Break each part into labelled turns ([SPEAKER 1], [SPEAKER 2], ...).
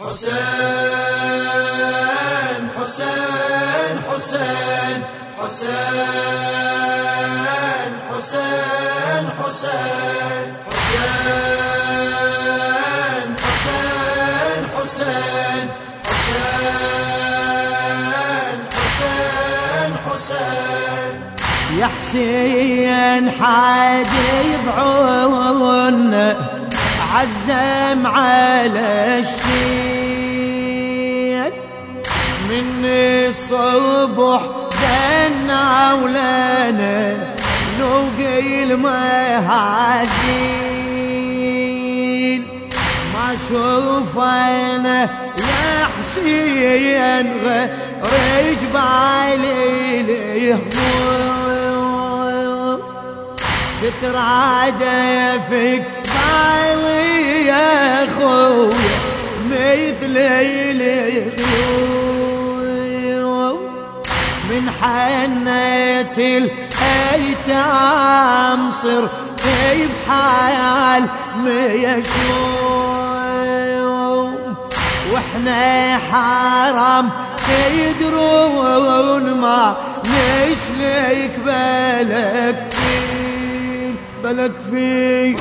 [SPEAKER 1] حسين حسين حسين حسين حسين حسين حسين حسين حسين حسين حسين
[SPEAKER 2] يا حسين حد يضعون عزم على الشيء من الصبح دنا ولنا نوقي المهازين ما شوف أنا يا حسين غير جبالي ليهموم تترادى فيك بالي يا خويا مثل الغيوم من حنة الايتام صرت بحال ميشوم وإحنا حرام تدرون ما نسلك بالك فيه؟ بالك فيه.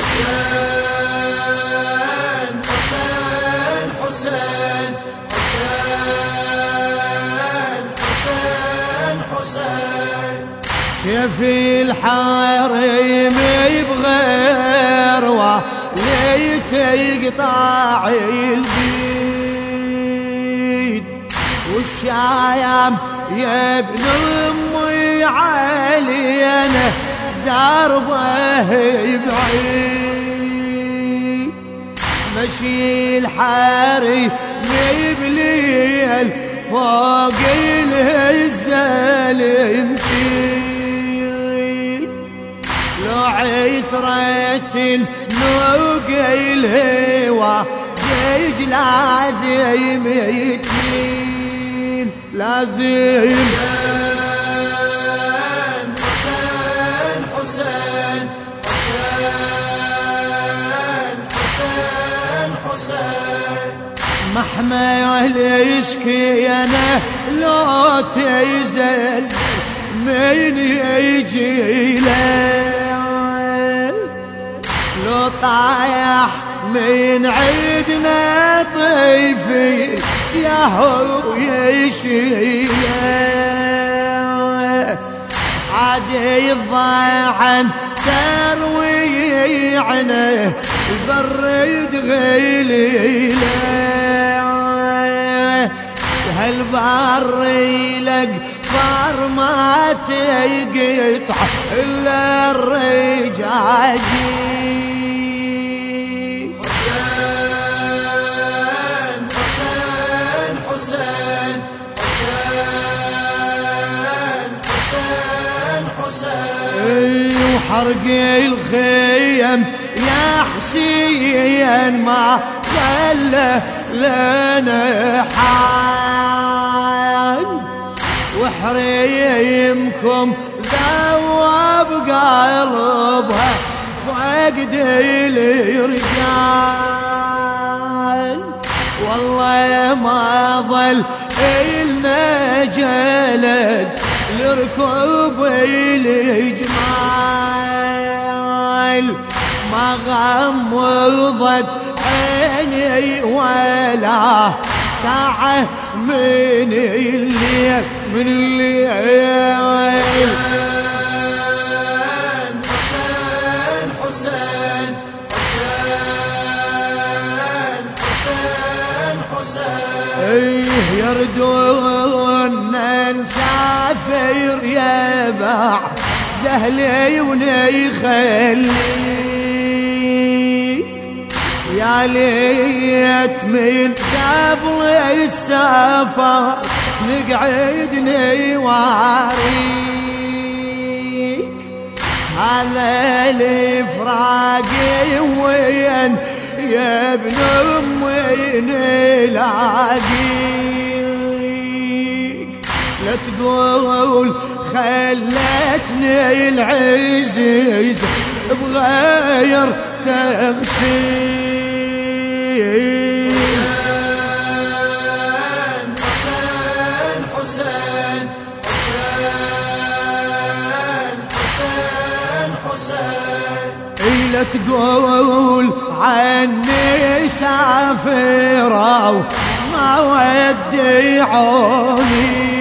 [SPEAKER 2] شاف الحريم بغير وليت يقطع البيد والشايم يا ابن امي علينا دربه بعيد. مشي الحري بليل فوق الهزال يمشي لو عثرة نوقي الهوى يج لازم. يتميل لازم
[SPEAKER 1] حسين حسين حسين حسين. حسين
[SPEAKER 2] محمل يشكي أنا لو تزلزل من يجي له طايح من عيدنا طيفي يا هو يشيل عادي الضاعن تروي عنه برد غيليله لك صار ما تقطع إلا الرجاجيل
[SPEAKER 1] حسين
[SPEAKER 2] وحرق الخيم يا حسين ما خلى لنا حال وحريمكم ذوب قلبها فقد الرجال. والله ما ظل إلنا جلد لركوب الجمال ما غمضت عيني ولا ساعة من الليل من الليل.
[SPEAKER 1] حسين حسين حسين حسين حسين
[SPEAKER 2] إيه يردون نسافر يا بعد. دهلي ونيخليك. يا ليت من قبل السفر نقعد نواريك هذا الفراق وين يا ابن أمي نلاقيك. لا تقول خلتني العزيز بغير تغسيل حسين حسين حسين حسين حسين حسين. لا تقول عني سافرة ما ودي عوني.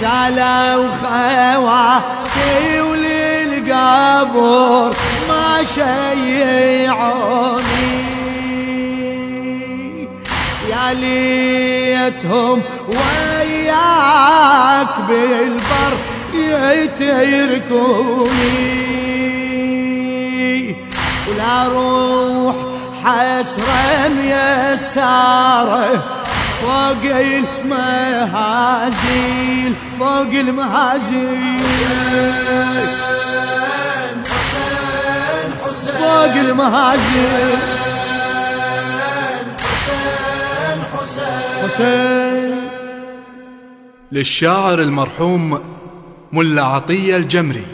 [SPEAKER 2] شالوا خواتي وللقبر ما شيعوني. يا ليتهم وياك بالبر يتركوني. ولا روح حسرة ميسارة فوق المهازيل فوق المهازيل.
[SPEAKER 1] حسين حسين
[SPEAKER 2] فوق المهازيل.
[SPEAKER 1] حسين حسين.
[SPEAKER 2] حسين.
[SPEAKER 3] للشاعر المرحوم ملا عطية الجمري.